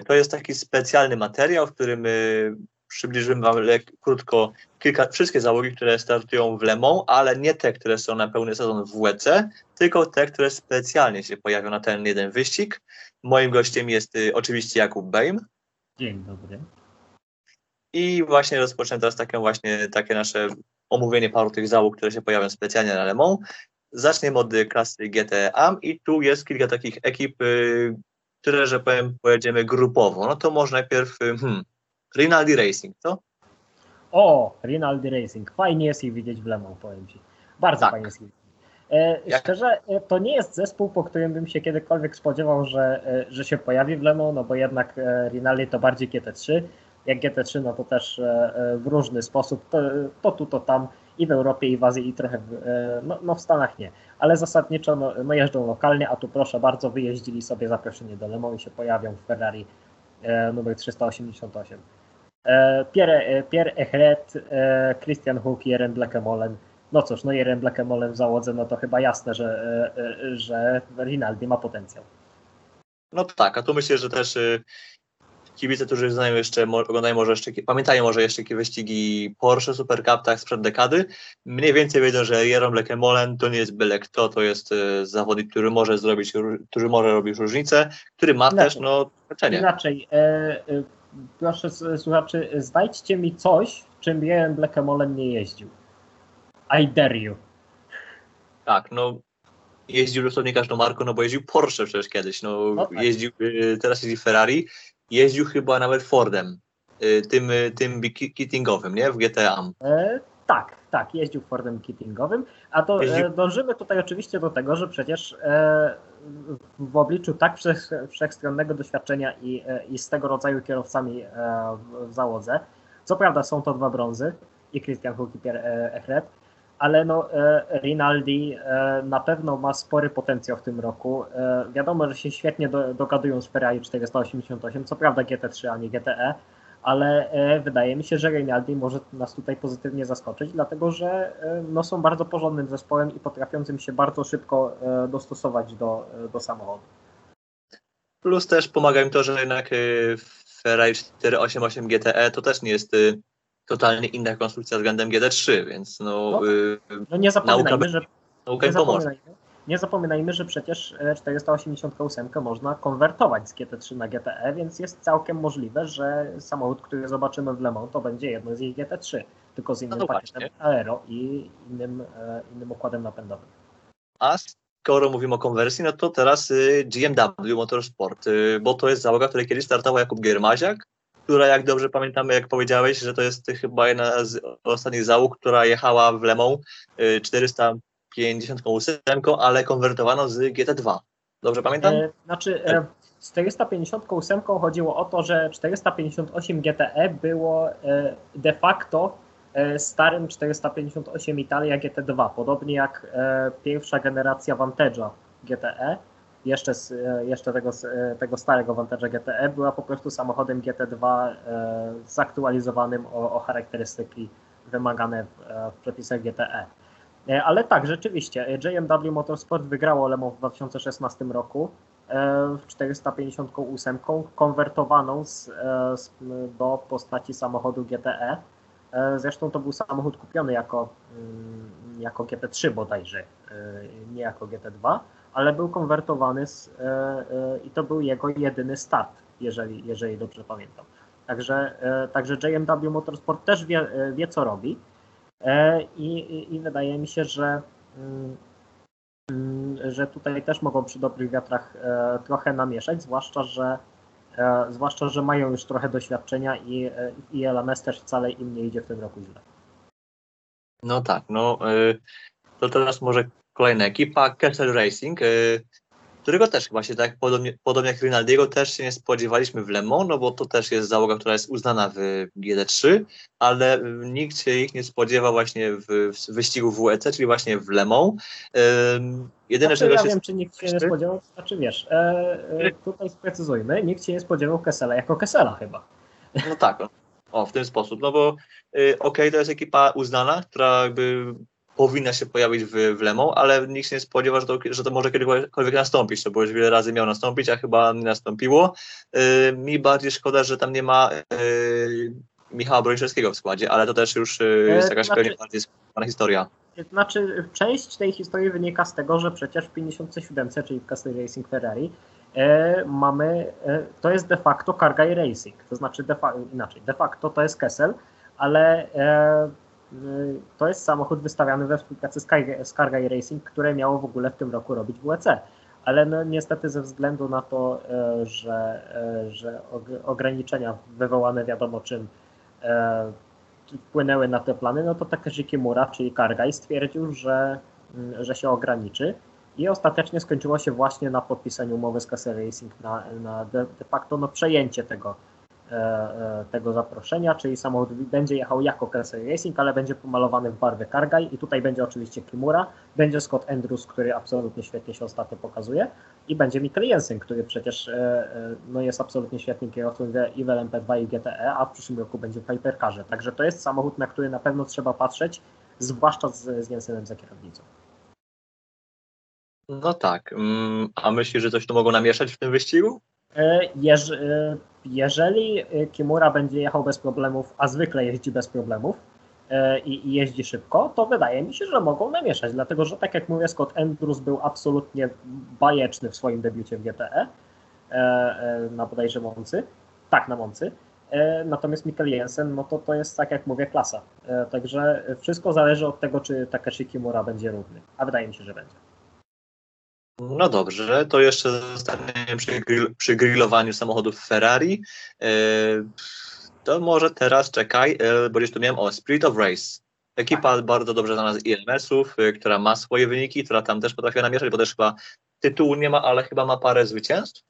To jest taki specjalny materiał, w którym y, przybliżymy Wam lek- krótko kilka, wszystkie załogi, które startują w Le Mans, ale nie te, które są na pełny sezon w WEC, tylko te, które specjalnie się pojawią na ten jeden wyścig. Moim gościem jest y, oczywiście Jakub Bejm Dzień dobry. i właśnie rozpoczniemy teraz takie właśnie takie nasze omówienie paru tych załóg, które się pojawią specjalnie na Le Mans. Zaczniemy od klasy GT AM i tu jest kilka takich ekip, y, które, że powiem, pojedziemy grupowo. No to może najpierw y, hmm, Rinaldi Racing, co? O, Rinaldi Racing. Fajnie jest ich widzieć w Le Mans, powiem Ci. Bardzo Tak. fajnie jest ich widzieć. E, Szczerze, e, to nie jest zespół, po którym bym się kiedykolwiek spodziewał, że, e, że się pojawi w Le Mans, no bo jednak Rinaldi to bardziej GT3. Jak GT3, no to też w różny sposób, to, to tu, to tam, i w Europie, i w Azji, i trochę w, e, no, no w Stanach nie. Ale zasadniczo no, no jeżdżą lokalnie, a tu proszę bardzo, wyjeździli sobie zaproszenie do Le i się pojawią w Ferrari e, numer 388. E, Pierre, e, Pierre Echret, e, Christian Hook Jeren Blackemolen. No cóż, no Jeren Blackemolen w załodze, no to chyba jasne, że, e, e, że Rinaldi ma potencjał. No tak, a tu myślę, że też kibice, którzy znają jeszcze, oglądają może jeszcze, pamiętają może jeszcze jakieś wyścigi Porsche Super Cup tak sprzed dekady, mniej więcej wiedzą, że Jeroen Lekemolen to nie jest byle kto, to jest y, zawodnik, który może zrobić, który może robić różnicę, który ma Inaczej. też no znaczenie. Inaczej, e, e, proszę słuchaczy, znajdźcie mi coś, czym Jeren Blackemolen nie jeździł. I dare you. Tak, no jeździł dosłownie każdą marką, no bo jeździł Porsche przecież kiedyś, no, No tak. jeździł, y, teraz jeździ Ferrari, jeździł chyba nawet Fordem, y, tym, y, tym kittingowym, nie, w GTA. E, tak, tak, jeździł Fordem kittingowym, a to Jeździł- e, dążymy tutaj oczywiście do tego, że przecież e, w obliczu tak wszech, wszechstronnego doświadczenia i, e, i z tego rodzaju kierowcami e, w, załodze, co prawda są to dwa brązy, i Christian e, Echret, ale no, e, Rinaldi e, na pewno ma spory potencjał w tym roku. E, wiadomo, że się świetnie do, dogadują z Ferrari 488, co prawda GT3, a nie GTE, ale wydaje mi się, że Rinaldi może nas tutaj pozytywnie zaskoczyć, dlatego że no, są bardzo porządnym zespołem i potrafiącym się bardzo szybko dostosować do, do samochodu. Plus też pomaga im to, że jednak Ferrari 488 GTE to też nie jest totalnie inna konstrukcja względem GT3, więc no, No y, No nie zapominajmy, Nauka że, nauka nie, zapominajmy, nie zapominajmy, że przecież e, 488 można konwertować z GT3 na GTE, więc jest całkiem możliwe, że samochód, który zobaczymy w Le Mans, to będzie jedno z ich GT3, tylko z innym No pakietem aero i innym, e, innym układem napędowym. A skoro mówimy o konwersji, no to teraz y, GMW Motorsport, y, bo to jest załoga, której kiedyś startował Jakub Giermaziak, która jak dobrze pamiętamy, jak powiedziałeś, że to jest chyba jedna z ostatnich załóg, która jechała w Le Mans y, 458, ale konwertowano z GT2. Dobrze pamiętam? E, Znaczy, e, z 458 chodziło o to, że 458 GTE było e, de facto starym 458 Italia GT2, podobnie jak pierwsza generacja Vantage'a GTE, jeszcze, z, e, jeszcze tego, e, tego starego Vantage'a GTE, była po prostu samochodem GT2 e, zaktualizowanym o, o charakterystyki wymagane w, w przepisach GTE. Ale tak, rzeczywiście, JMW Motorsport wygrało Le Mans w 2016 roku w 458, konwertowaną z, z, do postaci samochodu GTE. Zresztą to był samochód kupiony jako, mm, jako GT3 bodajże, nie jako GT2, ale był konwertowany z, e, e, i to był jego jedyny start, jeżeli, jeżeli dobrze pamiętam. Także, e, także JMW Motorsport też wie, wie co robi. I, i, I wydaje mi się, że, mm, mm, że tutaj też mogą przy dobrych wiatrach trochę namieszać, zwłaszcza, że zwłaszcza, że mają już trochę doświadczenia i, i LMS też wcale im nie idzie w tym roku źle. No tak, no to teraz może kolejna ekipa, Kessel Racing, y, którego też chyba się tak podobnie, podobnie jak Rinaldiego też się nie spodziewaliśmy w Le Mans, no bo to też jest załoga, która jest uznana w GT3, ale y, nikt się ich nie spodziewał właśnie w, w wyścigu WEC, czyli właśnie w Le Mans. Y, jedyne, Znaczy, ja wiem, czy nikt się nie spodziewał, znaczy wiesz, e, e, tutaj sprecyzujmy, nikt się nie spodziewał Kessela jako Kessela chyba. No tak, o, w ten sposób, no bo y, okej, to jest ekipa uznana, która jakby powinna się pojawić w, w Lemą, ale nikt się nie spodziewa, że to, że to może kiedykolwiek nastąpić, to bo już wiele razy miało nastąpić, a chyba nie nastąpiło. Yy, mi bardziej szkoda, że tam nie ma yy, Michała Broniszewskiego w składzie, ale to też już yy, jest jakaś znaczy- pewnie bardziej skończona historia. Znaczy, część tej historii wynika z tego, że przecież w 57, czyli w Castle Racing Ferrari, e, mamy, e, to jest de facto Cargai Racing, to znaczy de fa- inaczej, de facto to jest Kessel, ale to jest samochód wystawiany we współpracy z, Cargai Racing, które miało w ogóle w tym roku robić WEC. Ale no, niestety ze względu na to, e, że, e, że og- ograniczenia wywołane wiadomo czym wpłynęły na te plany, no to Takeshi Kimura, czyli Kargaj, stwierdził, że, że się ograniczy i ostatecznie skończyło się właśnie na podpisaniu umowy z Castle Racing na, na de, de facto no, przejęcie tego, tego zaproszenia, czyli samochód będzie jechał jako Castle Racing, ale będzie pomalowany w barwy Kargaj i tutaj będzie oczywiście Kimura, będzie Scott Andrews, który absolutnie świetnie się ostatnio pokazuje i będzie Mikkel Jensen, który przecież e, e, no, jest absolutnie świetnym kierowcą i w LMP2 i GTE, a w przyszłym roku będzie w Hypercarze. Także to jest samochód, na który na pewno trzeba patrzeć, zwłaszcza z, z Jensenem za kierownicą. No tak. Mm, a myślisz, że coś tu mogą namieszać w tym wyścigu? E, Jeż, e, jeżeli e, Kimura będzie jechał bez problemów, a zwykle jeździ bez problemów e, i, jeździ szybko, to wydaje mi się, że mogą namieszać, dlatego że tak jak mówię, Scott Andrews był absolutnie bajeczny w swoim debiucie w GTE e, na bodajże Moncy, tak na Moncy, natomiast Mikkel Jensen, no to to jest tak jak mówię klasa, także wszystko zależy od tego, czy Takeshi Kimura będzie równy, a wydaje mi się, że będzie. No dobrze, to jeszcze zostaniemy przy, grill, przy grillowaniu samochodów Ferrari. E, to może teraz czekaj, e, bo gdzieś tu miałem o Spirit of Race. Ekipa bardzo dobrze znana z IMS-ów, e, która ma swoje wyniki, która tam też potrafiła namieszać, bo też chyba tytułu nie ma, ale chyba ma parę zwycięstw.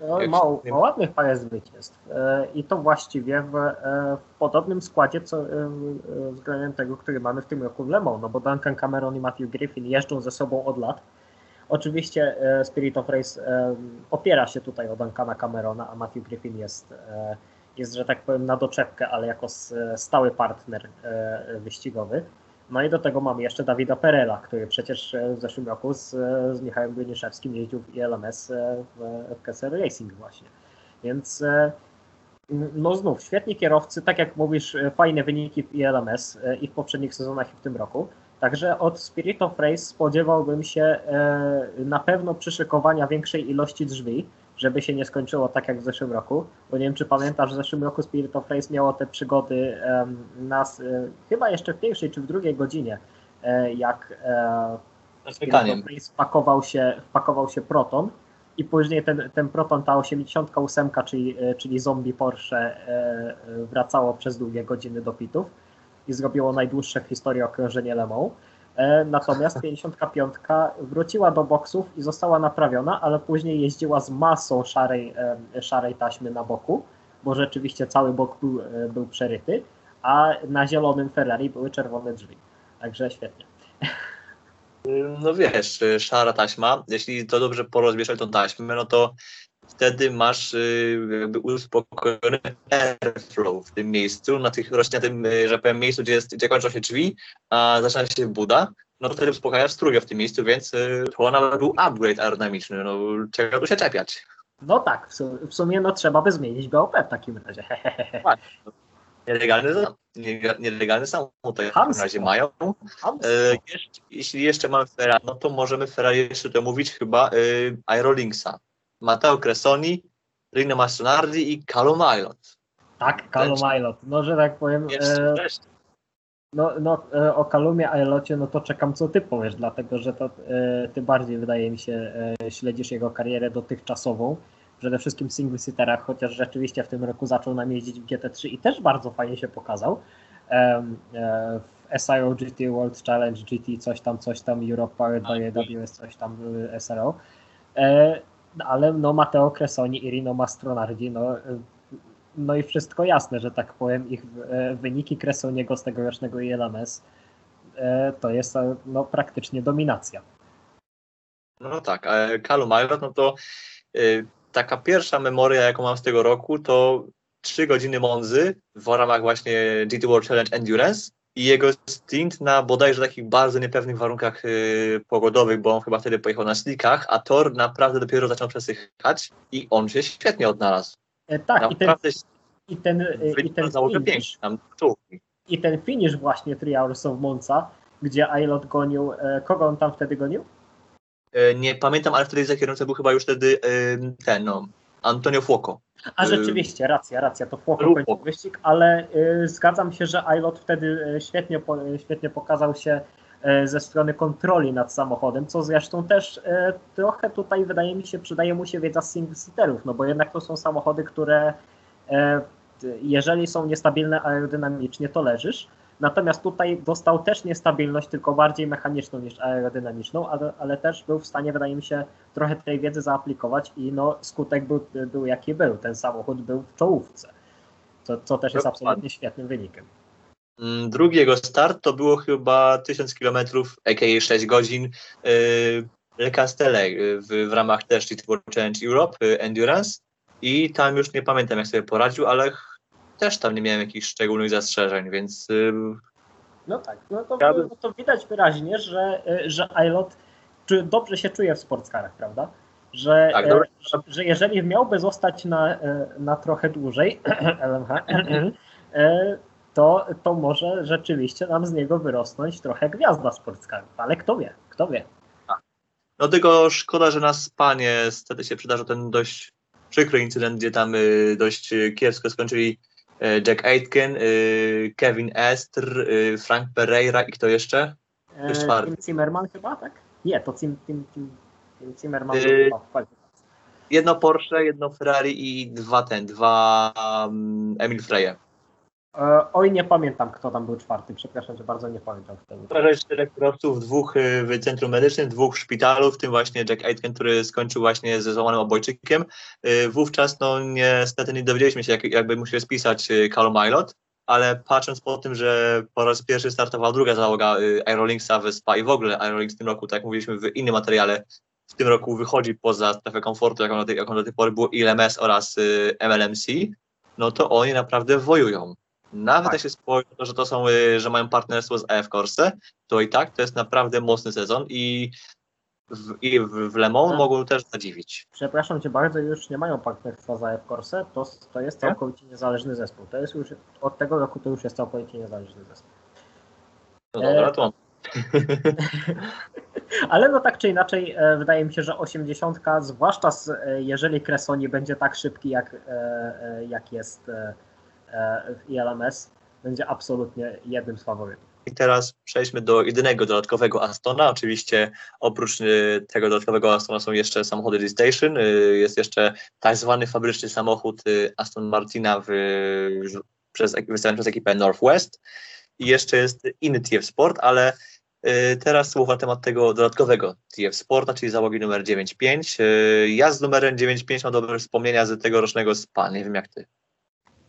No, Jak ma, ma ładnych parę zwycięstw e, i to właściwie w, e, w podobnym składzie co, e, e, względem tego, który mamy w tym roku w Le Mans, no bo Duncan Cameron i Matthew Griffin jeżdżą ze sobą od lat. Oczywiście e, Spirit of Race e, opiera się tutaj o Duncana Camerona, a Matthew Griffin jest, e, jest że tak powiem, na doczepkę, ale jako stały partner wyścigowy. No i do tego mamy jeszcze Dawida Perela, który przecież w zeszłym roku z, z Michałem Gryniszewskim jeździł w ILMS w, Kessel Racing właśnie. Więc no znów, świetni kierowcy, tak jak mówisz, fajne wyniki w ILMS i w poprzednich sezonach i w tym roku. Także od Spirit of Race spodziewałbym się e, na pewno przyszykowania większej ilości drzwi, żeby się nie skończyło tak jak w zeszłym roku. Bo nie wiem, czy pamiętasz, w zeszłym roku Spirit of Race miało te przygody nas, e, chyba jeszcze w pierwszej czy w drugiej godzinie, e, jak Spirit of. Race wpakował się, wpakował się Proton i później ten, ten Proton, ta 88, czyli, czyli zombie Porsche wracało przez długie godziny do pitów i zrobiło najdłuższe w historii okrążenie Le Mans. E, Natomiast 55 wróciła do boksów i została naprawiona, ale później jeździła z masą szarej, e, szarej taśmy na boku, bo rzeczywiście cały bok był, e, był przeryty, a na zielonym Ferrari były czerwone drzwi. Także świetnie. No wiesz, szara taśma, jeśli to dobrze porozmieszać tą taśmę, no to wtedy masz y, jakby uspokojony airflow w tym miejscu, na tych rośnie tym, y, że powiem, miejscu, gdzie, jest, gdzie kończą się drzwi, a zaczyna się buda, no to wtedy uspokajasz strugę w tym miejscu, więc y, to nawet był upgrade aerodynamiczny, no czego tu się czepiać. No tak, w su- w sumie no trzeba by zmienić BOP w takim razie. Nielegalny, nielegalny samochód to w takim razie mają. E, jeszcze, jeśli jeszcze mamy Ferrari, no to możemy Ferrari jeszcze to mówić chyba y, Aerolinksa. Matteo Cressoni, Rino Mastronardi i Callum Ilott. tak, Calum Ailot. No, że tak powiem, Jeszcze, e, no, no e, o Kalumie Ailocie, no to czekam co ty powiesz, dlatego że to e, ty bardziej wydaje mi się e, śledzisz jego karierę dotychczasową. Przede wszystkim w single seaterach, chociaż rzeczywiście w tym roku zaczął nam jeździć w GT3 i też bardzo fajnie się pokazał. E, w SIO GT World Challenge GT coś tam, coś tam, Europe Powered by AWS, coś tam e, SRO. Ale no Matteo Cressoni i Rino Mastronardi, no, e, no i wszystko jasne, że tak powiem, ich e, wyniki Cressoniego z tegorocznego ILMS e, to jest no, praktycznie dominacja. No tak, a Callum Ilott, no to y, taka pierwsza memoria, jaką mam z tego roku, to 3 godziny Monzy w ramach właśnie GT World Challenge Endurance i jego stint na bodajże takich bardzo niepewnych warunkach y, pogodowych, bo on chyba wtedy pojechał na slickach, a tor naprawdę dopiero zaczął przesychać i on się świetnie odnalazł. E, tak, i ten, naprawdę i ten, e, i ten finish, tam czołówki. i ten finish właśnie Three Hours of Monza, gdzie Ailot gonił, e, kogo on tam wtedy gonił? E, Nie pamiętam, ale wtedy za kierowcą był chyba już wtedy e, ten, no, Antonio Fuoco. A Y, rzeczywiście, racja, racja, to Płocho kończył wyścig, ale y, zgadzam się, że Ailot wtedy y, świetnie, świetnie pokazał się ze strony kontroli nad samochodem, co zresztą też y, trochę tutaj wydaje mi się przydaje mu się wiedza z single-seaterów, no bo jednak to są samochody, które e, jeżeli są niestabilne aerodynamicznie, to leżysz. Natomiast tutaj dostał też niestabilność, tylko bardziej mechaniczną niż aerodynamiczną, ale, ale też był w stanie, wydaje mi się, trochę tej wiedzy zaaplikować i no, skutek był, był jaki był. Ten samochód był w czołówce, co, co też jest absolutnie świetnym wynikiem. Mm, Drugi jego start to było chyba 1000 km, a.k.a. 6 godzin yy, Le Castellet yy, w, w ramach też World Challenge Europe yy, Endurance i tam już nie pamiętam jak sobie poradził, ale też tam nie miałem jakichś szczególnych zastrzeżeń, więc No tak, no to, Ja bym- no to widać wyraźnie, że, y, że Ailot czy dobrze się czuje w sportskarach, prawda? Że, Tak, e, że, że jeżeli miałby zostać na, e, na trochę dłużej, LMH, e, to, to może rzeczywiście nam z niego wyrosnąć trochę gwiazda sportskarów, ale kto wie, kto wie. no tylko szkoda, że na Spanie wtedy się przydarzył ten dość przykry incydent, gdzie tam yy, dość kiepsko skończyli Jack Aitken, yy, Kevin Estr, yy, Frank Pereira i kto jeszcze? E, czwarty. Tim Zimmerman chyba, tak? Nie, to Tim, Tim, Tim, Tim Zimmerman chyba kwalifikacji. Jedno Porsche, jedno Ferrari i dwa ten, dwa um, Emil Freje. E, Oj, nie pamiętam, kto tam był czwarty. Przepraszam, że bardzo nie pamiętam. Prawie czterech kierowców, dwóch y, w centrum medycznym, dwóch w szpitalu, w tym właśnie Jack Aitken, który skończył właśnie ze złamanym obojczykiem. Y, Wówczas no niestety nie dowiedzieliśmy się, jak, jakby musiał spisać y, Callum Milot, ale patrząc po tym, że po raz pierwszy startowała druga załoga y, Aerolinksa w Spa i w ogóle Aerolinks w tym roku, tak jak mówiliśmy w innym materiale, w tym roku wychodzi poza strefę komfortu, jaką do tej, jaką do tej pory było ILMS oraz y, MLMC, no to oni naprawdę wojują. Nawet Tak. jak się spojrzy że to są, y, że mają partnerstwo z AF Corse, to i tak to jest naprawdę mocny sezon i w, i w, Le Mans Tak. mogą też zadziwić. Przepraszam cię bardzo, już nie mają partnerstwa za F Corse, to, to jest Nie? całkowicie niezależny zespół. To jest już, od tego roku to już jest całkowicie niezależny zespół. No E, dobra, to Ale no tak czy inaczej, e, wydaje mi się, że 80, zwłaszcza z, e, jeżeli Cressoni będzie tak szybki, jak, e, e, jak jest e, e, w ILMS, będzie absolutnie jednym z faworytów. I teraz przejdźmy do jedynego dodatkowego Astona. Oczywiście oprócz y, tego dodatkowego Astona są jeszcze samochody G-Station. Y, jest jeszcze tak zwany fabryczny samochód y, Aston Martina w, przez, wystawiony przez ekipę Northwest. I jeszcze jest inny TF Sport, ale teraz słowa na temat tego dodatkowego TF Sporta, czyli załogi numer 95. Y, Ja z numerem 95 mam dobre wspomnienia z tegorocznego SPA. Nie wiem jak ty.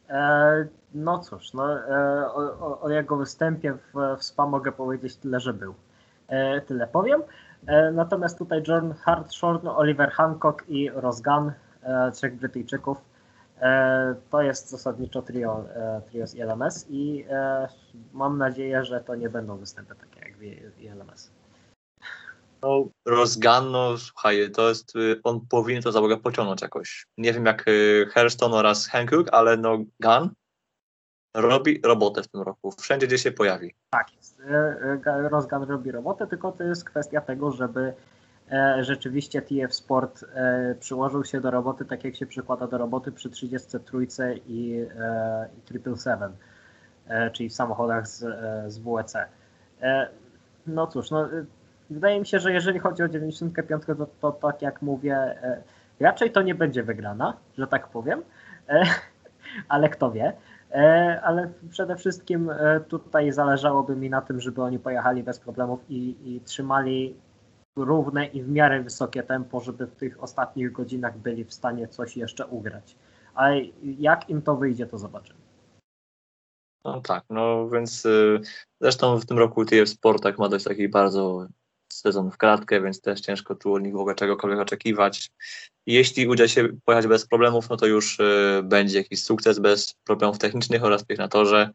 E, no cóż, no, e, o, o, o jego występie w, w SPA mogę powiedzieć tyle, że był. E, tyle powiem. Natomiast tutaj John Hartshorn, Oliver Hancock i Rosgan, e, trzech Brytyjczyków, to jest zasadniczo trio, trio z ILMS i mam nadzieję, że to nie będą występy takie jak w ILMS. No, słuchaj, to jest, y, on powinien to załogę pociągnąć jakoś. Nie wiem jak y, Hairston oraz Hankook, ale no Gun robi robotę w tym roku, wszędzie gdzie się pojawi. Tak jest. Ga- Rozgan robi robotę, tylko to jest kwestia tego, żeby e, rzeczywiście TF Sport e, przyłożył się do roboty tak jak się przykłada do roboty przy 33 i, e, i 777, e, czyli w samochodach z, z WEC. No cóż, no, wydaje mi się, że jeżeli chodzi o 95, to, to tak jak mówię, e, raczej to nie będzie wygrana, że tak powiem, e, ale kto wie. E, ale przede wszystkim tutaj zależałoby mi na tym, żeby oni pojechali bez problemów i, i trzymali równe i w miarę wysokie tempo, żeby w tych ostatnich godzinach byli w stanie coś jeszcze ugrać. A jak im to wyjdzie, to zobaczymy. No tak, no więc y, zresztą w tym roku TF Sport tak ma dość takich bardzo sezon w kratkę, więc też ciężko tu od nich w ogóle czegokolwiek oczekiwać. Jeśli uda się pojechać bez problemów, no to już y, będzie jakiś sukces bez problemów technicznych oraz tych na torze.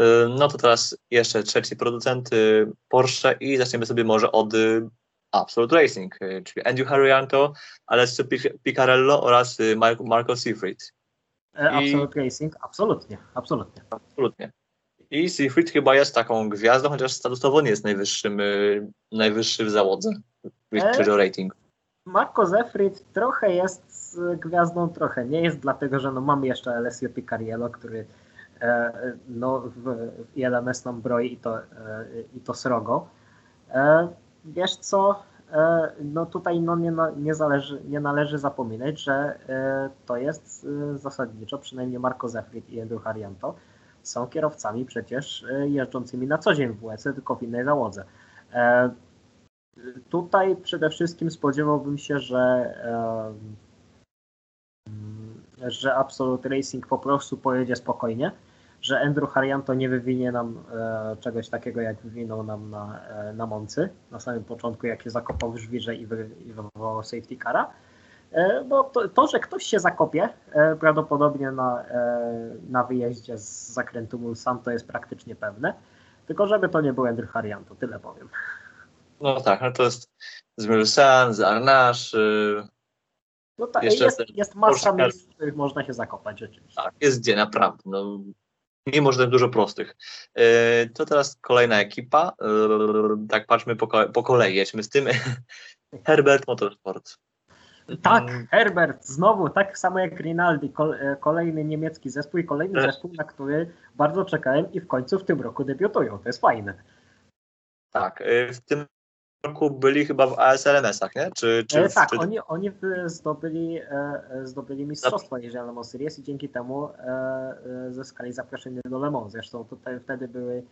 Y, no to teraz jeszcze trzeci producent y, Porsche i zaczniemy sobie może od y, Absolute Racing, y, czyli Andrew Harrianto, Alessio Pic- Picarello oraz y, Mar- Marco Seifried. E, I- Absolute Racing, absolutnie, absolutnie. Absolutnie. I Seifried chyba jest taką gwiazdą, chociaż statusowo nie jest najwyższym, y, najwyższy w załodze, jeśli E? rating. Marco Zefrid trochę jest z gwiazdą, trochę nie jest, dlatego że no mamy jeszcze Alessio Picariello, który e, no, w, w ILMS nam broi i to, e, i to srogo. E, wiesz co, e, no tutaj no nie, na- nie, zależy, nie należy zapominać, że e, to jest zasadniczo, przynajmniej Marco Zefrid i Edu Harjanto są kierowcami przecież e, jeżdżącymi na co dzień w WEC, tylko w innej załodze. E, Tutaj przede wszystkim spodziewałbym się, że, em, że Absolute Racing po prostu pojedzie spokojnie, że Andrew Harjanto nie wywinie nam e, czegoś takiego, jak wywinął nam na, e, na Moncy na samym początku, jak się zakopał w żwirze i, i wywołał safety cara. E, Bo to, to, że ktoś się zakopie e, prawdopodobnie na, e, na wyjeździe z zakrętu Mulsan, to jest praktycznie pewne. Tylko żeby to nie był Andrew Harjanto, tyle powiem. No tak, no to jest z Mulsanne, z Arnache, y, No tak, Jeszcze jest, jest masa miejsc, w których można się zakopać rzeczywiście. tak, jest gdzie naprawdę. No, mimo, że dużo prostych. To teraz kolejna ekipa. Tak, patrzmy po, po kolei, jedźmy z tym. Herbert Motorsport. Tak, Mm, Herbert, znowu, tak samo jak Rinaldi, e, kolejny niemiecki zespół i kolejny Też. zespół, na który bardzo czekałem i w końcu w tym roku debiutują. To jest fajne. Tak, y, w tym roku byli chyba w ASLMS-ach, nie? Czy, czy, E, tak, czy... oni, oni zdobyli, e, zdobyli mistrzostwo, jeżeli Le Mans Series i dzięki temu zyskali zaproszenie do Le Mans. Zresztą tutaj wtedy były,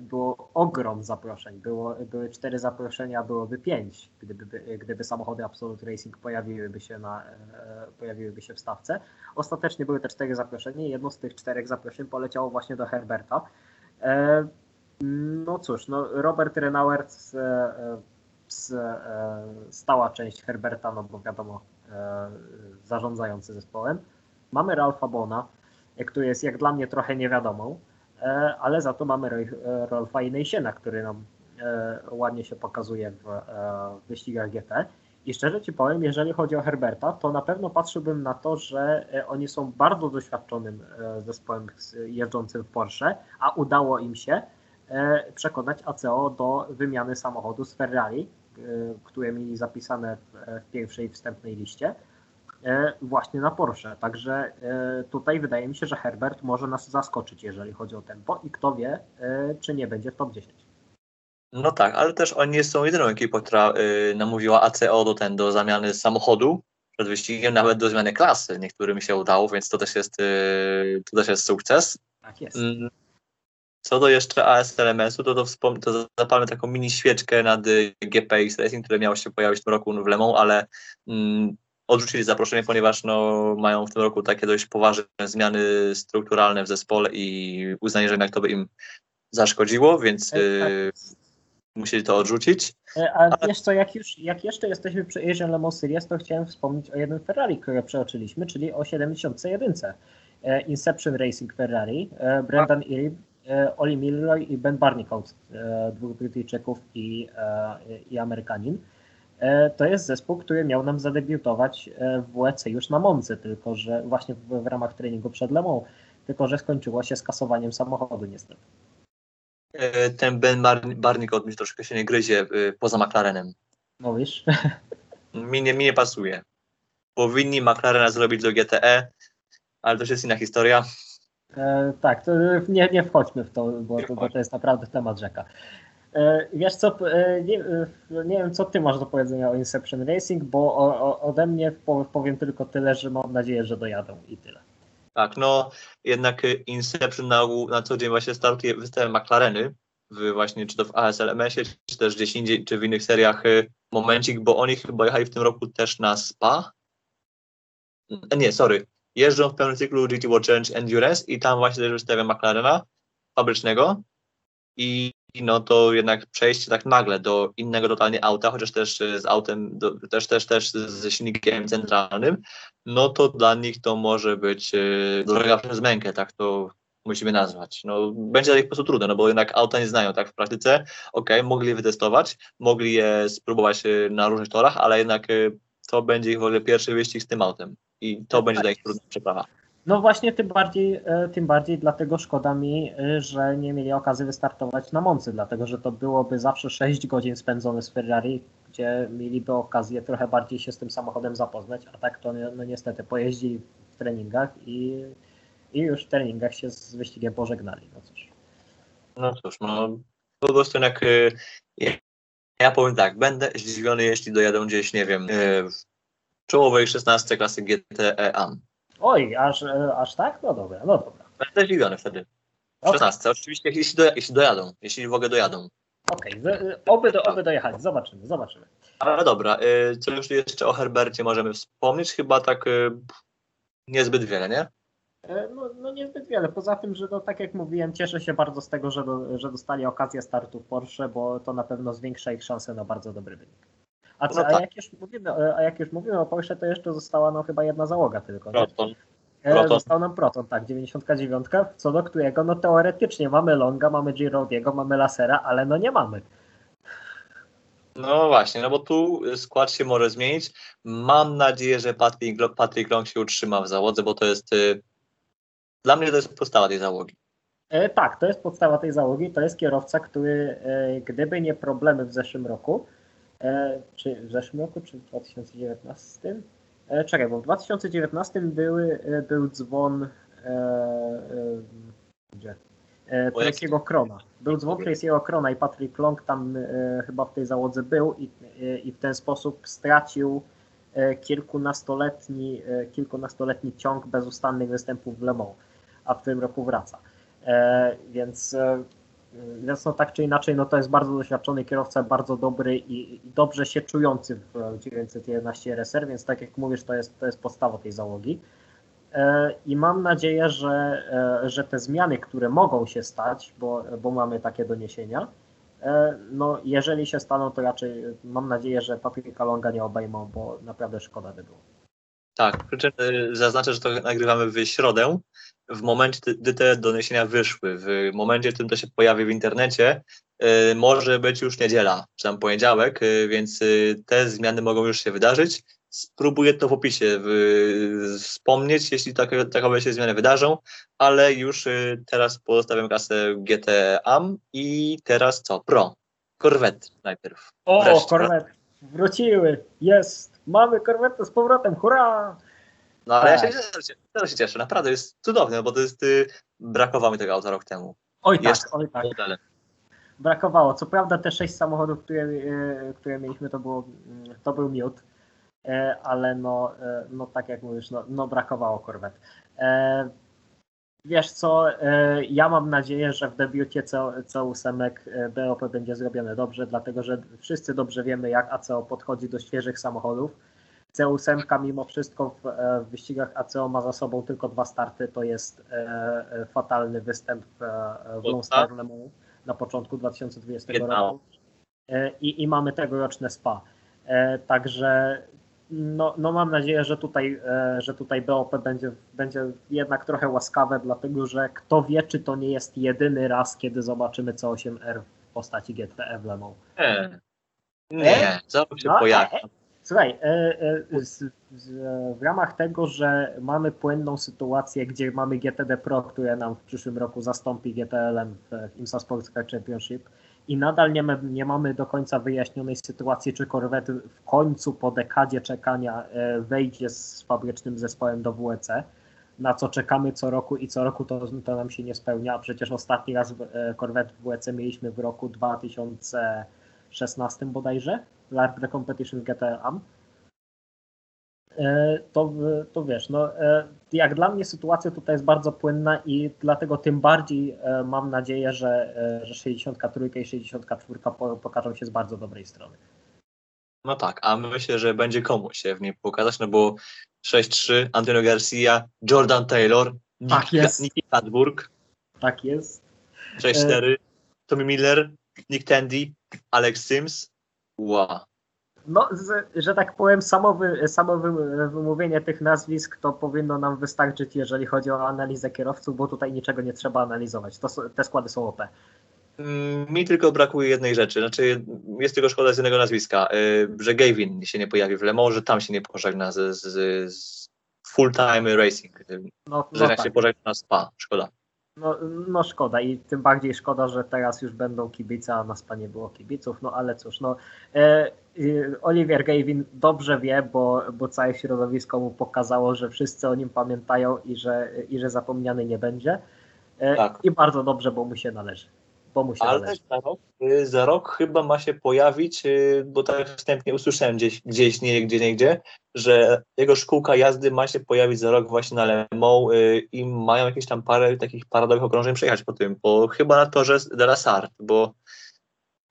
było ogrom zaproszeń. Było, były cztery zaproszenia, byłoby pięć, gdyby, by- gdyby samochody Absolute Racing pojawiłyby się, na, e, pojawiłyby się w stawce. Ostatecznie były te cztery zaproszenia i jedno z tych czterech zaproszeń poleciało właśnie do Herberta. E, no cóż, no Robert Renauer z, e, z, e, stała część Herberta, no bo wiadomo, e, zarządzający zespołem. Mamy Ralfa Bona, e, który jest jak dla mnie trochę niewiadomą, e, ale za to mamy Roy- e, Rolfa Inejsiena, który nam e, ładnie się pokazuje w, e, wyścigach GT. I szczerze Ci powiem, jeżeli chodzi o Herberta, to na pewno patrzyłbym na to, że e, oni są bardzo doświadczonym e, zespołem jeżdżącym w Porsche, a udało im się e, przekonać ACO do wymiany samochodu z Ferrari, e, które mieli zapisane w, e, pierwszej wstępnej liście, e, właśnie na Porsche. Także e, tutaj wydaje mi się, że Herbert może nas zaskoczyć, jeżeli chodzi o tempo i kto wie, e, czy nie będzie w top 10. No tak, ale też oni nie są jedyną ekipą, która namówiła ACO do, ten, do zamiany samochodu przed wyścigiem, nawet do zmiany klasy. Niektórym się udało, więc to też jest, to też jest sukces. Tak jest. Mm, Co do jeszcze ASLMS-u, to, to, wspom- to zapalmy taką mini świeczkę nad GPX Racing, które miało się pojawić w tym roku w Le Mans, ale mm, odrzucili zaproszenie, ponieważ no, mają w tym roku takie dość poważne zmiany strukturalne w zespole i uznanie, że jednak to by im zaszkodziło, więc E, tak. y, musieli to odrzucić. E, A wiesz co, jak, już, jak jeszcze jesteśmy przy Asian Le Mans Series, to chciałem wspomnieć o jednym Ferrari, które przeoczyliśmy, czyli o 71. E, Inception Racing Ferrari, e, Brendan Iri, e, Oli Milroy i Ben Barnicoat, e, dwóch Brytyjczyków i, i Amerykanin. E, To jest zespół, który miał nam zadebiutować e, w WEC już na Moncy, tylko że właśnie w, w ramach treningu przed Le Mans, tylko że skończyło się skasowaniem samochodu niestety. E, Ten Ben Bar- Barnicot mi troszkę się nie gryzie poza McLarenem. Mówisz? Mi nie, mi nie pasuje. Powinni McLarena zrobić do GTE, ale to już jest inna historia. E, tak, to nie, nie wchodźmy w to, bo to, bo to jest naprawdę temat rzeka. E, wiesz co, e, nie, e, nie wiem co ty masz do powiedzenia o Inception Racing, bo ode mnie po- powiem tylko tyle, że mam nadzieję, że dojadą i tyle. Tak, no jednak Inception na, na co dzień właśnie startuje wystawia McLareny, w właśnie czy to w ASLMS-ie, czy też gdzieś indziej, czy w innych seriach momencik, bo oni chyba jechali w tym roku też na SPA. Nie, sorry. Jeżdżą w pełnym cyklu GT World Challenge Endurance i tam właśnie też wystawia McLarena fabrycznego. I no to jednak przejście tak nagle do innego totalnie auta, chociaż też e, z autem, do, też, też, też ze silnikiem centralnym, no to dla nich to może być e, droga przez mękę, tak to musimy nazwać. No, będzie dla nich po prostu trudne, no bo jednak auta nie znają tak w praktyce. Okej, mogli je wytestować, mogli je spróbować e, na różnych torach, ale jednak e, to będzie ich w ogóle pierwszy wyścig z tym autem i to Tak będzie dla nich jest. trudna przeprawa. No właśnie, tym bardziej, e, tym bardziej dlatego szkoda mi, e, że nie mieli okazji wystartować na Moncy, dlatego że to byłoby zawsze 6 godzin spędzone z Ferrari, gdzie mieliby okazję trochę bardziej się z tym samochodem zapoznać, a tak to no, no niestety pojeździli w treningach i, i już w treningach się z wyścigiem pożegnali. No cóż. No cóż, no po prostu jednak y, ja, ja powiem tak, będę zdziwiony, jeśli dojadą gdzieś, nie wiem, w czołowej 16 klasy GTE AM. Oj, aż, e, aż tak? No dobra, no dobra. Będę zdziwiony wtedy. W Okej, 16, oczywiście, jeśli, jeśli dojadą, jeśli w ogóle dojadą. okej, z- e, oby, do, oby dojechali, zobaczymy, zobaczymy. Ale dobra, y, co już jeszcze o Herbercie możemy wspomnieć? Chyba tak niezbyt wiele, nie? E, No, no niezbyt wiele. Poza tym, że no, tak jak mówiłem, cieszę się bardzo z tego, że, do, że dostali okazję startu w Porsche, bo to na pewno zwiększa ich szanse na bardzo dobry wynik. A, co, No a, tak. jak już mówimy, a jak już mówimy o Porsche, to jeszcze została nam chyba jedna załoga tylko. Proton. E, Proton. Został nam Proton, tak, 99, co do którego no teoretycznie mamy Longa, mamy Giraudiego, mamy Lasera, ale no nie mamy. No właśnie, no bo tu skład się może zmienić. Mam nadzieję, że Patrick, Patrick Long się utrzyma w załodze, bo to jest. y, Dla mnie to jest podstawa tej załogi. E, tak, to jest podstawa tej załogi. To jest kierowca, który e, gdyby nie problemy w zeszłym roku, czy w zeszłym roku, czy w 2019? E, czekaj, bo w 2019 były, e, był dzwon e, e, gdzie? E, Tracy'ego Krona. Był dzwon Tracy'ego Krona i Patrick Long tam e, chyba w tej załodze był i, e, i w ten sposób stracił e, kilkunastoletni, e, kilkunastoletni ciąg bezustannych występów w Le Mans a w tym roku wraca. E, więc, e, więc no tak czy inaczej, no to jest bardzo doświadczony kierowca, bardzo dobry i, i dobrze się czujący w 911 RSR, więc tak jak mówisz, to jest, to jest podstawa tej załogi. E, I mam nadzieję, że, e, że te zmiany, które mogą się stać, bo, bo mamy takie doniesienia, e, no jeżeli się staną, to raczej mam nadzieję, że Patryka Longa nie obejmą, bo naprawdę szkoda by było. Tak, przy czym zaznaczę, że to nagrywamy w środę, w momencie, gdy te doniesienia wyszły. W momencie, w którym to się pojawi w internecie, y, może być już niedziela, czy tam poniedziałek, y, więc y, te zmiany mogą już się wydarzyć. Spróbuję to w opisie wspomnieć, jeśli takie, takowe się zmiany wydarzą, ale już teraz pozostawiam kasę GT AM i teraz co? Pro. Corvette najpierw. O, korwety wróciły, jest, mamy korwetę z powrotem, hurra! No ale ja Tak. się, też się, też się cieszę, naprawdę jest cudowne, bo to jest, y, brakowało mi tego auta rok temu. Oj tak, Jest oj tak, modele. brakowało. Co prawda te sześć samochodów, które, e, które mieliśmy, to, było, mm, to był miód, e, ale no, e, no tak jak mówisz, no, no brakowało korwet. E, Wiesz co, e, ja mam nadzieję, że w debiucie CO, CO8 e, BOP będzie zrobione dobrze, dlatego że wszyscy dobrze wiemy, jak ACO podchodzi do świeżych samochodów. CO8 mimo wszystko w, e, w wyścigach ACO ma za sobą tylko dwa starty, to jest e, e, fatalny występ w, e, w Lone Star Le Mans na początku 2020 Jedna. roku E, i, i mamy tegoroczne SPA. E, Także no, no mam nadzieję, że tutaj, e, że tutaj BOP będzie, będzie jednak trochę łaskawe, dlatego że kto wie, czy to nie jest jedyny raz, kiedy zobaczymy C8R w postaci GTE w Le Mans. Nie, nie, zaraz się No, pojawi. Słuchaj, e, e, w ramach tego, że mamy płynną sytuację, gdzie mamy GTD Pro, które nam w przyszłym roku zastąpi GTLM w IMSA Sports Car Championship i nadal nie, nie mamy do końca wyjaśnionej sytuacji, czy Corvette w końcu po dekadzie czekania e, wejdzie z fabrycznym zespołem do WEC, na co czekamy co roku i co roku to, to nam się nie spełnia, a przecież ostatni raz Corvette w WEC mieliśmy w roku 2016 bodajże, Larp The Competition GTM. E, To, to wiesz, no, e, jak dla mnie sytuacja tutaj jest bardzo płynna i dlatego tym bardziej e, mam nadzieję, że, że 63 i 64 po- pokażą się z bardzo dobrej strony. No tak, a myślę, że będzie komu się w niej pokazać, no bo 6-3, Antonio Garcia, Jordan Taylor, Tak jest. Nicky Hadburg, Tak jest. 6-4, Tommy Miller, Nick Tandy, Alex Sims. Wow. No, z, że tak powiem, samo, wy, samo wy, wymówienie tych nazwisk to powinno nam wystarczyć, jeżeli chodzi o analizę kierowców, bo tutaj niczego nie trzeba analizować. To, te składy są OP. Mm, Mi tylko brakuje jednej rzeczy, znaczy jest tylko szkoda z jednego nazwiska, y, że Gavin się nie pojawi w Le Mans, że tam się nie pożegna z, z, z full time racing, No, że no, tak. się pożegna na spa, szkoda. No, no szkoda i tym bardziej szkoda, że teraz już będą kibice, a na spa nie było kibiców, no ale cóż, no e, e, Oliver Gavin dobrze wie, bo, bo całe środowisko mu pokazało, że wszyscy o nim pamiętają i że, i że zapomniany nie będzie. E, Tak. I bardzo dobrze, bo mu się należy. Bo mu się Ale należy. za rok, y, za rok chyba ma się pojawić, y, bo tak wstępnie usłyszałem gdzieś, gdzieś nie gdzie, nie gdzie, że jego szkółka jazdy ma się pojawić za rok właśnie na Le Mans y, i mają jakieś tam parę takich paradowych okrążeń przejechać po tym, bo chyba na torze de la Sarthe, bo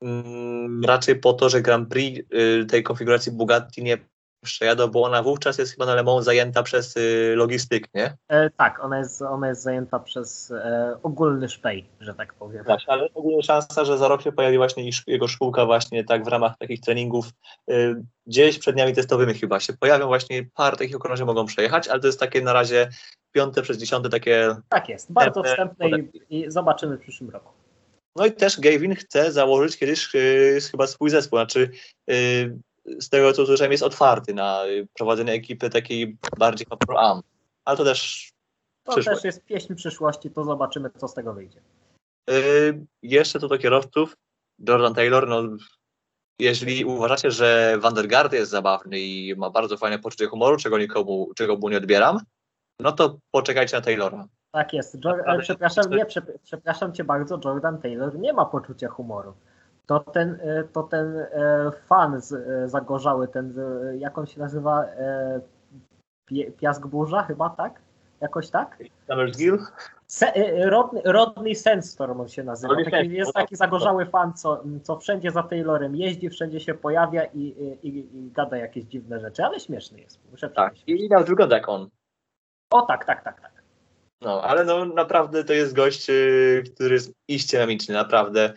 mm, raczej po to, że Grand Prix tej konfiguracji Bugatti nie przejadą, bo ona wówczas jest chyba na Le Mans zajęta przez y, logistyk, nie? E, tak, ona jest, ona jest zajęta przez e, ogólny szpej, że tak powiem. Właśnie, ale ogólnie szansa, że za rok się pojawi właśnie jego szkółka właśnie tak w ramach takich treningów y, gdzieś przed dniami testowymi chyba się pojawią właśnie parę takich okrążeń mogą przejechać, ale to jest takie na razie piąte przez dziesiąte takie Tak jest, bardzo Wstępne wstępne i, i zobaczymy w przyszłym roku. no i też Gavin chce założyć kiedyś y, chyba swój zespół, znaczy y, z tego co słyszałem jest otwarty na prowadzenie ekipy takiej bardziej pro am, ale to też To Przyszłość. też jest pieśń przyszłości, to zobaczymy, co z tego wyjdzie. Y, jeszcze co do kierowców, Jordan Taylor, no jeżeli uważacie, że Van der Garde jest zabawny i ma bardzo fajne poczucie humoru, czego nikomu, czego mu nie odbieram, no to poczekajcie na Taylora. Tak jest. Jo- Naprawdę, e, przepraszam, nie, prze, przepraszam cię bardzo, Jordan Taylor nie ma poczucia humoru. To ten, e, to ten e, fan z, e, zagorzały, ten, jak on się nazywa, Piask Burza chyba, tak? Jakoś tak? Se, e, Rodney, Rodney Sandstorm on się nazywa. Taki, jest no taki zagorzały fan, co, co wszędzie za Taylorem jeździ, wszędzie się pojawia i, i, i, gada jakieś dziwne rzeczy, ale śmieszny jest. Muszę Tak. I nawet wygląda jak on. O tak, tak, tak, tak. No, ale no naprawdę to jest gość, y, który jest iście memiczny, naprawdę.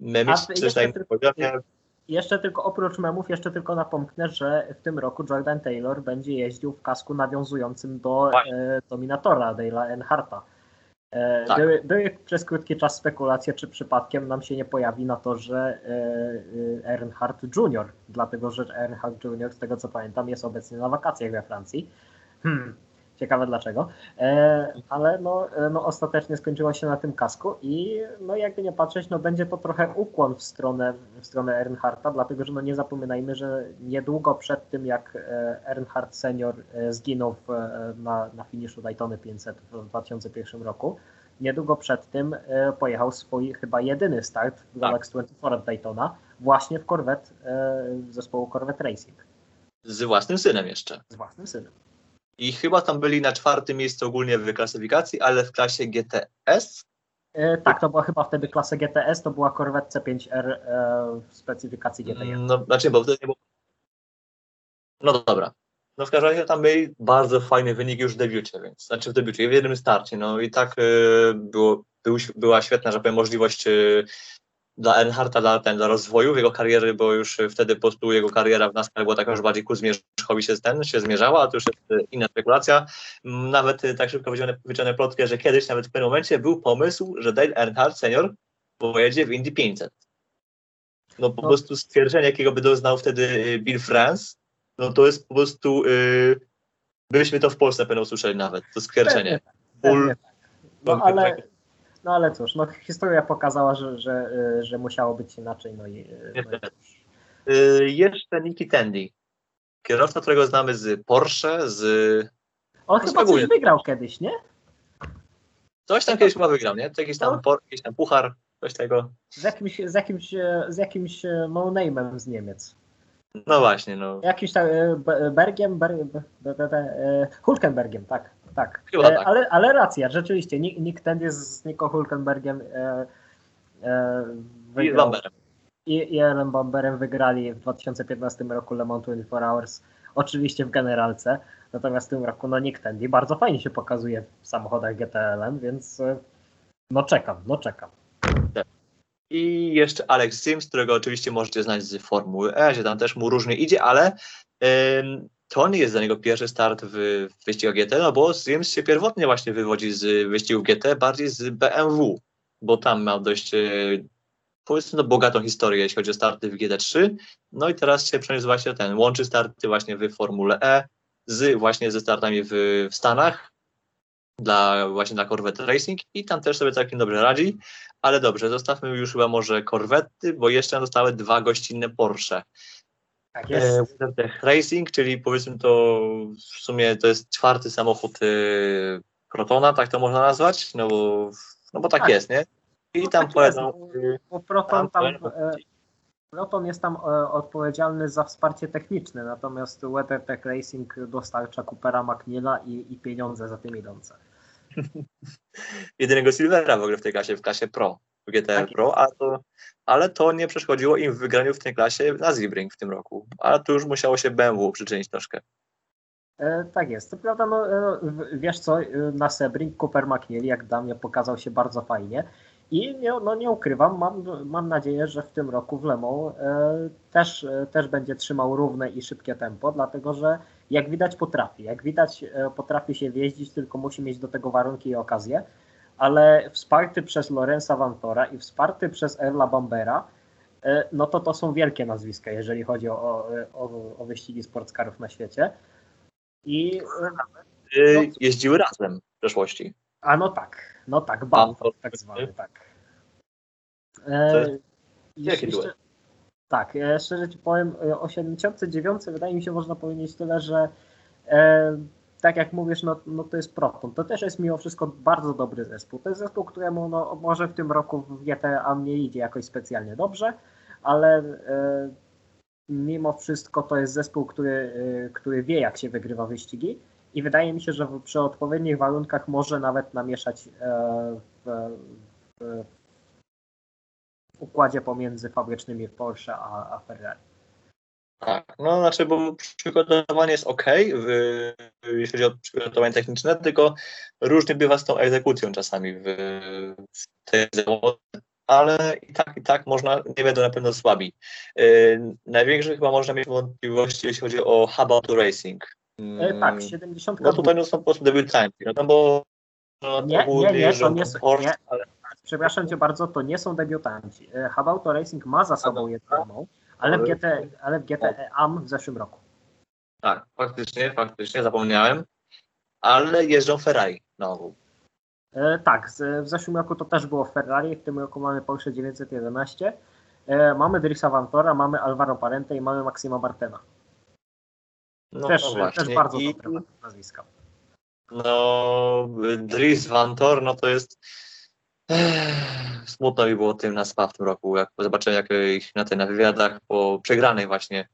Memiczny, jeszcze tak jak tylko- powiedziałem, Jeszcze tylko oprócz memów, jeszcze tylko napomknę, że w tym roku Jordan Taylor będzie jeździł w kasku nawiązującym do e, Dominatora Dale'a Earnharta. E, Tak. były, były przez krótki czas spekulacje, czy przypadkiem nam się nie pojawi na to, że e, e, Earnhardt Jr., dlatego że Earnhardt Jr., z tego co pamiętam, jest obecnie na wakacjach we Francji. Hmm. Ciekawe dlaczego. E, ale no, e, no ostatecznie skończyło się na tym kasku i no jakby nie patrzeć, no będzie to trochę ukłon w stronę, w stronę Earnhardta, dlatego że no nie zapominajmy, że niedługo przed tym jak e, Earnhardt senior zginął w, na, na finiszu Daytony 500 w 2001 roku, niedługo przed tym pojechał swój chyba jedyny start w Galaxy 24 od Daytona właśnie w Corvette, zespołu Corvette Racing z własnym synem jeszcze. z własnym synem. I chyba tam byli na czwartym miejscu ogólnie w klasyfikacji, ale w klasie GTS E, tak, to była chyba wtedy klasa GTS, to była Corvette C5R e, w specyfikacji GT1. No, znaczy, bo wtedy nie było. No dobra. No w każdym razie tam byli bardzo fajny wynik już w debiucie, więc znaczy w debiucie, w jednym starcie. No i tak y, było, był, była świetna, że powiem, możliwość y, dla Earnhardta, dla, ten, dla rozwoju jego kariery, bo już wtedy po prostu jego kariera w NASCAR była taka już bardziej ku zmierzchowi się, ten, się zmierzała, a to już jest inna spekulacja. Nawet y, tak szybko wyciągnę, wyciągnę plotkę, że kiedyś nawet w pewnym momencie był pomysł, że Dale Earnhardt senior pojedzie w Indy 500. No po No. prostu stwierdzenie, jakiego by doznał wtedy y, Bill France, no to jest po prostu, y, byśmy to w Polsce pewno usłyszeli nawet, to stwierdzenie. Ból, tak. No ale, no ale cóż, no historia pokazała, że, że, e, że musiało być inaczej. No i, e, no i y, jeszcze Nicky Tandy, kierowca, którego znamy z Porsche, z... On No chyba coś wygrał kiedyś, nie? Coś tam kiedyś chyba wygrał, nie? To jakiś tam, No. por, jakiś tam puchar, coś tego. Z jakimś, z jakimś, e, z jakimś e, no-name'em z Niemiec. No właśnie, no. Jakimś tam e, Be- Bergiem, Ber, Be- Be- Be- Hulkenbergiem, tak. Tak. Chyba E, tak. Ale, ale racja, rzeczywiście. Nick, Nick Tandy z Nico Hulkenbergiem e, e, I wygrał. Bamberem. i, i Aaron Bamberem wygrali w 2015 roku Le Mans 24 Hours, oczywiście w generalce, natomiast w tym roku no Nick Tandy bardzo fajnie się pokazuje w samochodach GTLM, więc e, no czekam, no czekam. I jeszcze Alex Sims, którego oczywiście możecie znać z Formuły E, że tam też mu różnie idzie, ale ym, to nie jest dla niego pierwszy start w, w wyścigach GT, no bo Sims się pierwotnie właśnie wywodzi z wyścigów GT, bardziej z BMW, bo tam miał dość, yy, powiedzmy, no, bogatą historię, jeśli chodzi o starty w GT3. No i teraz się przeniósł właśnie ten, łączy starty właśnie w Formule E z właśnie ze startami w, w Stanach, dla właśnie dla Corvette Racing i tam też sobie całkiem dobrze radzi, ale dobrze, zostawmy już chyba może Corvette, bo jeszcze nam zostały dwa gościnne Porsche. Tak E, jest. Racing, czyli powiedzmy to w sumie to jest czwarty samochód e, Protona, tak to można nazwać, no bo, no bo tak, Tak. jest, nie? I No tam tak jest, pojadą, Bo Proton, tam, tam- e, Proton jest tam e, odpowiedzialny za wsparcie techniczne, natomiast WeatherTech Racing dostarcza Coopera McNeila i, i pieniądze za tym idące. jedynego Silvera w ogóle w tej klasie, w klasie Pro, GTR Tak Pro, a to, ale to nie przeszkodziło im w wygraniu w tej klasie na Sebring w tym roku, a tu już musiało się BMW przyczynić troszkę. E, tak jest. Co prawda, no, e, wiesz co, e, na Sebring Cooper McNeil, jak dla mnie, pokazał się bardzo fajnie. I nie, no, nie ukrywam, mam, mam nadzieję, że w tym roku w Le Mans e, też, e, też będzie trzymał równe i szybkie tempo, dlatego że jak widać potrafi. Jak widać potrafi się wjeździć, tylko musi mieć do tego warunki i okazję. Ale wsparty przez Lorenza Vantora i wsparty przez Erla Bambera, e, no to to są wielkie nazwiska, jeżeli chodzi o, o, o, wyścigi sportskarów na świecie. I Y, No. Jeździły razem w przeszłości. a no tak, no tak, Bamford, tak zwany, tak. E, jeszcze- duet. tak, e, szczerze ci powiem, e, o 79 wydaje mi się można powiedzieć tyle, że e, tak jak mówisz, no, no to jest Proton. To też jest mimo wszystko bardzo dobry zespół. To jest zespół, któremu no, może w tym roku w GTA nie idzie jakoś specjalnie dobrze, ale e, mimo wszystko to jest zespół, który, e, który wie jak się wygrywa wyścigi i wydaje mi się, że w- przy odpowiednich warunkach może nawet namieszać e, w, w, układzie pomiędzy fabrycznymi Porsche a, a Ferrari. Tak, no znaczy, bo przygotowanie jest ok, w, jeśli chodzi o przygotowanie techniczne, tylko różnie bywa z tą egzekucją czasami w, w tej zawodzie, ale i tak, i tak można, nie będą na pewno słabi. Yy, największe chyba można mieć wątpliwości, jeśli chodzi o Hub Auto Racing. Yy, tak, 70 No tutaj no, są po prostu debiutanci, no bo no, Nie, nie, nie, to nie Porsche, nie. ale Przepraszam cię bardzo, to nie są debiutanci. E, Hub Auto Racing ma za sobą jedną, ale w, GT, ale w GT AM w zeszłym roku. tak, faktycznie, faktycznie, zapomniałem, ale jeżdżą Ferrari na ogół. E, tak, z, w zeszłym roku to też było Ferrari, w tym roku mamy Porsche 911. E, mamy Drisa Vantora, mamy Alvaro Parente i mamy Maxima Martena. No, też, no też bardzo I, dobre nazwiska. No, Dries Van Tor, no to jest Ech, smutno mi było tym na SPA w tym roku, jak zobaczyłem jak ich na, tej, na wywiadach po przegranej właśnie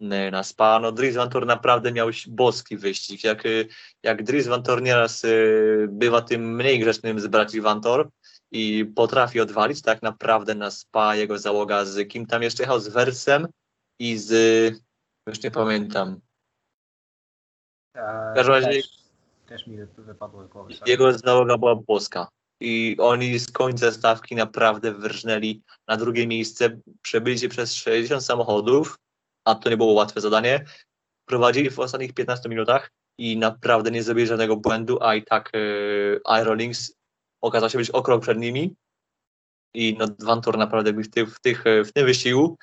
y, na SPA, no Dries Van Tor naprawdę miał boski wyścig, jak, y, jak Dries Van Tor nieraz y, bywa tym mniej grzecznym z braci Van Tor i potrafi odwalić, tak naprawdę na SPA jego załoga z kim tam jeszcze jechał, z Wersem i z, już nie pamiętam, E, W każdym razie- też, mi wy- wypadło z głowy. sorry. Jego załoga była boska. I oni z końca stawki naprawdę wyrżnęli na drugie miejsce. Przebyli się przez 60 samochodów, a to nie było łatwe zadanie. Prowadzili w ostatnich 15 minutach i naprawdę nie zrobili żadnego błędu, a i tak yy, Aerolinks okazał się być o krok przed nimi. I no, Vantor naprawdę w, tych, w, tych, w tym wyścigu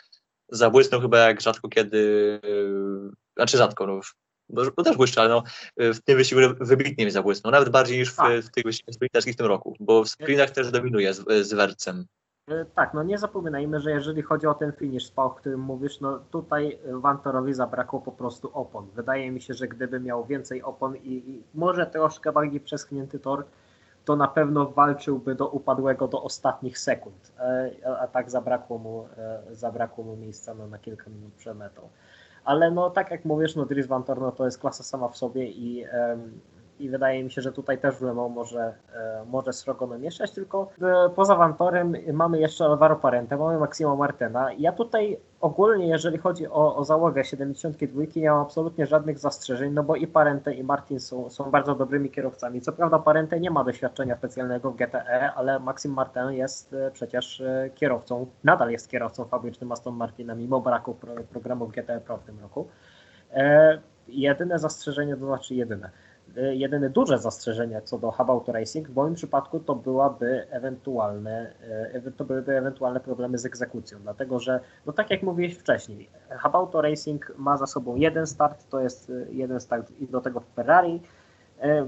zabłysnął chyba jak rzadko kiedy, yy, znaczy rzadko, no, bo, też błyszczy, ale no, w tym wyścigu wybitnie mi zabłysnął, nawet bardziej niż w, Tak. w tych wyścigach sprinterskich w tym roku, bo w sprintach też dominuje z, z Wercem. E, Tak, no nie zapominajmy, że jeżeli chodzi o ten finish spa, o którym mówisz, no tutaj Vantorowi zabrakło po prostu opon. Wydaje mi się, że gdyby miał więcej opon i, i może troszkę bardziej przeschnięty tor, to na pewno walczyłby do upadłego do ostatnich sekund, E, a, a tak zabrakło mu, e, zabrakło mu miejsca no, na kilka minut przed metą. Ale no tak jak mówisz, no Dries Vantor no, to jest klasa sama w sobie i i wydaje mi się, że tutaj też w Le Mans może, e, może srogo namieszać, tylko e, poza Vantorem mamy jeszcze Alvaro Parente, mamy Maximo Martena. Ja tutaj ogólnie, jeżeli chodzi o, o załogę 72, nie mam absolutnie żadnych zastrzeżeń, no bo i Parente i Martin są, są bardzo dobrymi kierowcami. Co prawda Parente nie ma doświadczenia specjalnego w GTE, ale Maxim Martin jest e, przecież kierowcą, nadal jest kierowcą fabrycznym Aston Martina, mimo braku pro, programów GTE Pro w tym roku. Jedyne zastrzeżenie, to znaczy jedyne, jedyne duże zastrzeżenie co do Hub Auto Racing w moim przypadku to byłaby ewentualne, e, to byłyby ewentualne problemy z egzekucją, dlatego że, no tak jak mówiłeś wcześniej, Hub Auto Racing ma za sobą jeden start, to jest e, jeden start i do tego Ferrari,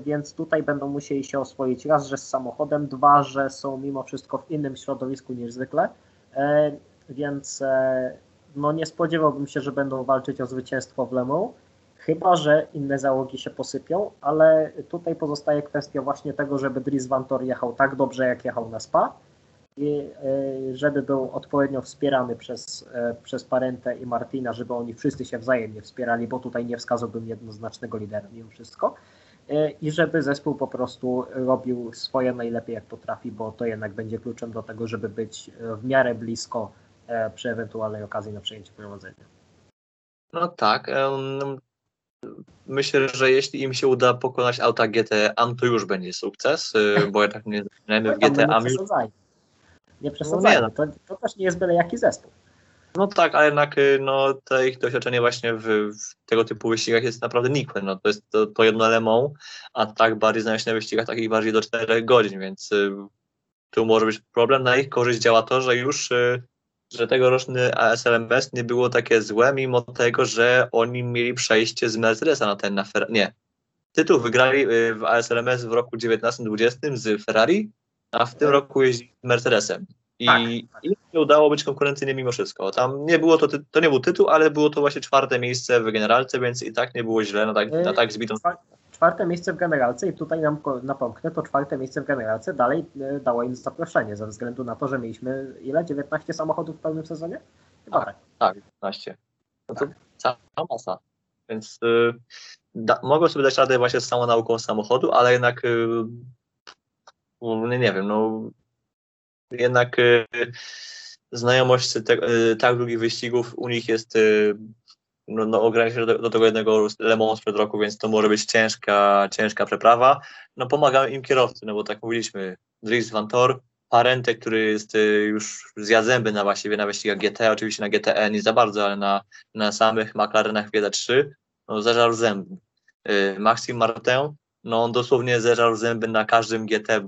więc tutaj będą musieli się oswoić raz, że z samochodem, dwa, że są mimo wszystko w innym środowisku niż zwykle, więc no nie spodziewałbym się, że będą walczyć o zwycięstwo w Le Mans, chyba że inne załogi się posypią, ale tutaj pozostaje kwestia właśnie tego, żeby Dries Van Tor jechał tak dobrze, jak jechał na Spa i e, żeby był odpowiednio wspierany przez, e, przez Parentę i Martina, żeby oni wszyscy się wzajemnie wspierali, bo tutaj nie wskazałbym jednoznacznego lidera mimo wszystko E, i żeby zespół po prostu robił swoje najlepiej jak potrafi, bo to jednak będzie kluczem do tego, żeby być w miarę blisko przy ewentualnej okazji na przejęcie prowadzenia. No tak. Myślę, że jeśli im się uda pokonać auta GTAM, to już będzie sukces, y, bo jednak nie zaczynajmy w no GTAM nie przesadzajmy. Nie przesadzajmy. no. To, to też nie jest byle jaki zespół. No tak, ale jednak y, no, to ich doświadczenie właśnie w, w tego typu wyścigach jest naprawdę nikłe. No, to jest to, to jedno Le Mans, a tak bardziej znają się na wyścigach takich bardziej do 4 godzin, więc y, tu może być problem. Na ich korzyść działa to, że już y, że tegoroczny ASLMS nie było takie złe, mimo tego, że oni mieli przejście z Mercedesa na ten na Ferrari. Nie. Tytuł wygrali y, w ASLMS w roku 19-20 z Ferrari, a w tym roku jeździ Mercedesem. I Tak, im się udało być konkurencyjnym mimo wszystko. Tam nie było to, ty- to nie był tytuł, ale było to właśnie czwarte miejsce w generalce, więc i tak nie było źle na tak, na tak zbitą. Czwar- Czwarte miejsce w generalce i tutaj nam napomknę, to czwarte miejsce w generalce dalej e, dało im zaproszenie, ze względu na to, że mieliśmy ile? 19 samochodów w pełnym sezonie? Chyba tak. Tak, 15. No to cała masa. Więc y, da, mogą sobie dać radę właśnie z samą nauką samochodu, ale jednak y, nie, nie wiem, no jednak y, znajomość y, tak długich wyścigów u nich jest y, no, no, do, do tego jednego Le Mans sprzed roku, więc to może być ciężka, ciężka przeprawa. No pomagają im kierowcy, no bo tak mówiliśmy, Dries Van Tor, Parente, który jest y, już zjadł zęby na właściwie na wyścigach GT, oczywiście na GTE nie za bardzo, ale na, na samych McLarenach GT3, no zeżarł zęby. Y, Maxim Martin, no on dosłownie zeżarł zęby na każdym GT, bo